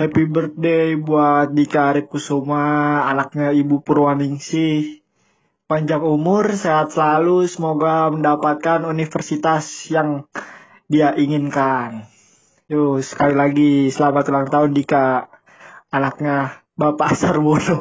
Happy birthday buat Dika Arif Kusuma, anaknya Ibu Purwaningsih. Panjang umur, sehat selalu, semoga mendapatkan universitas yang dia inginkan. Yuk, sekali lagi selamat ulang tahun Dika, anaknya Bapak Sarwono.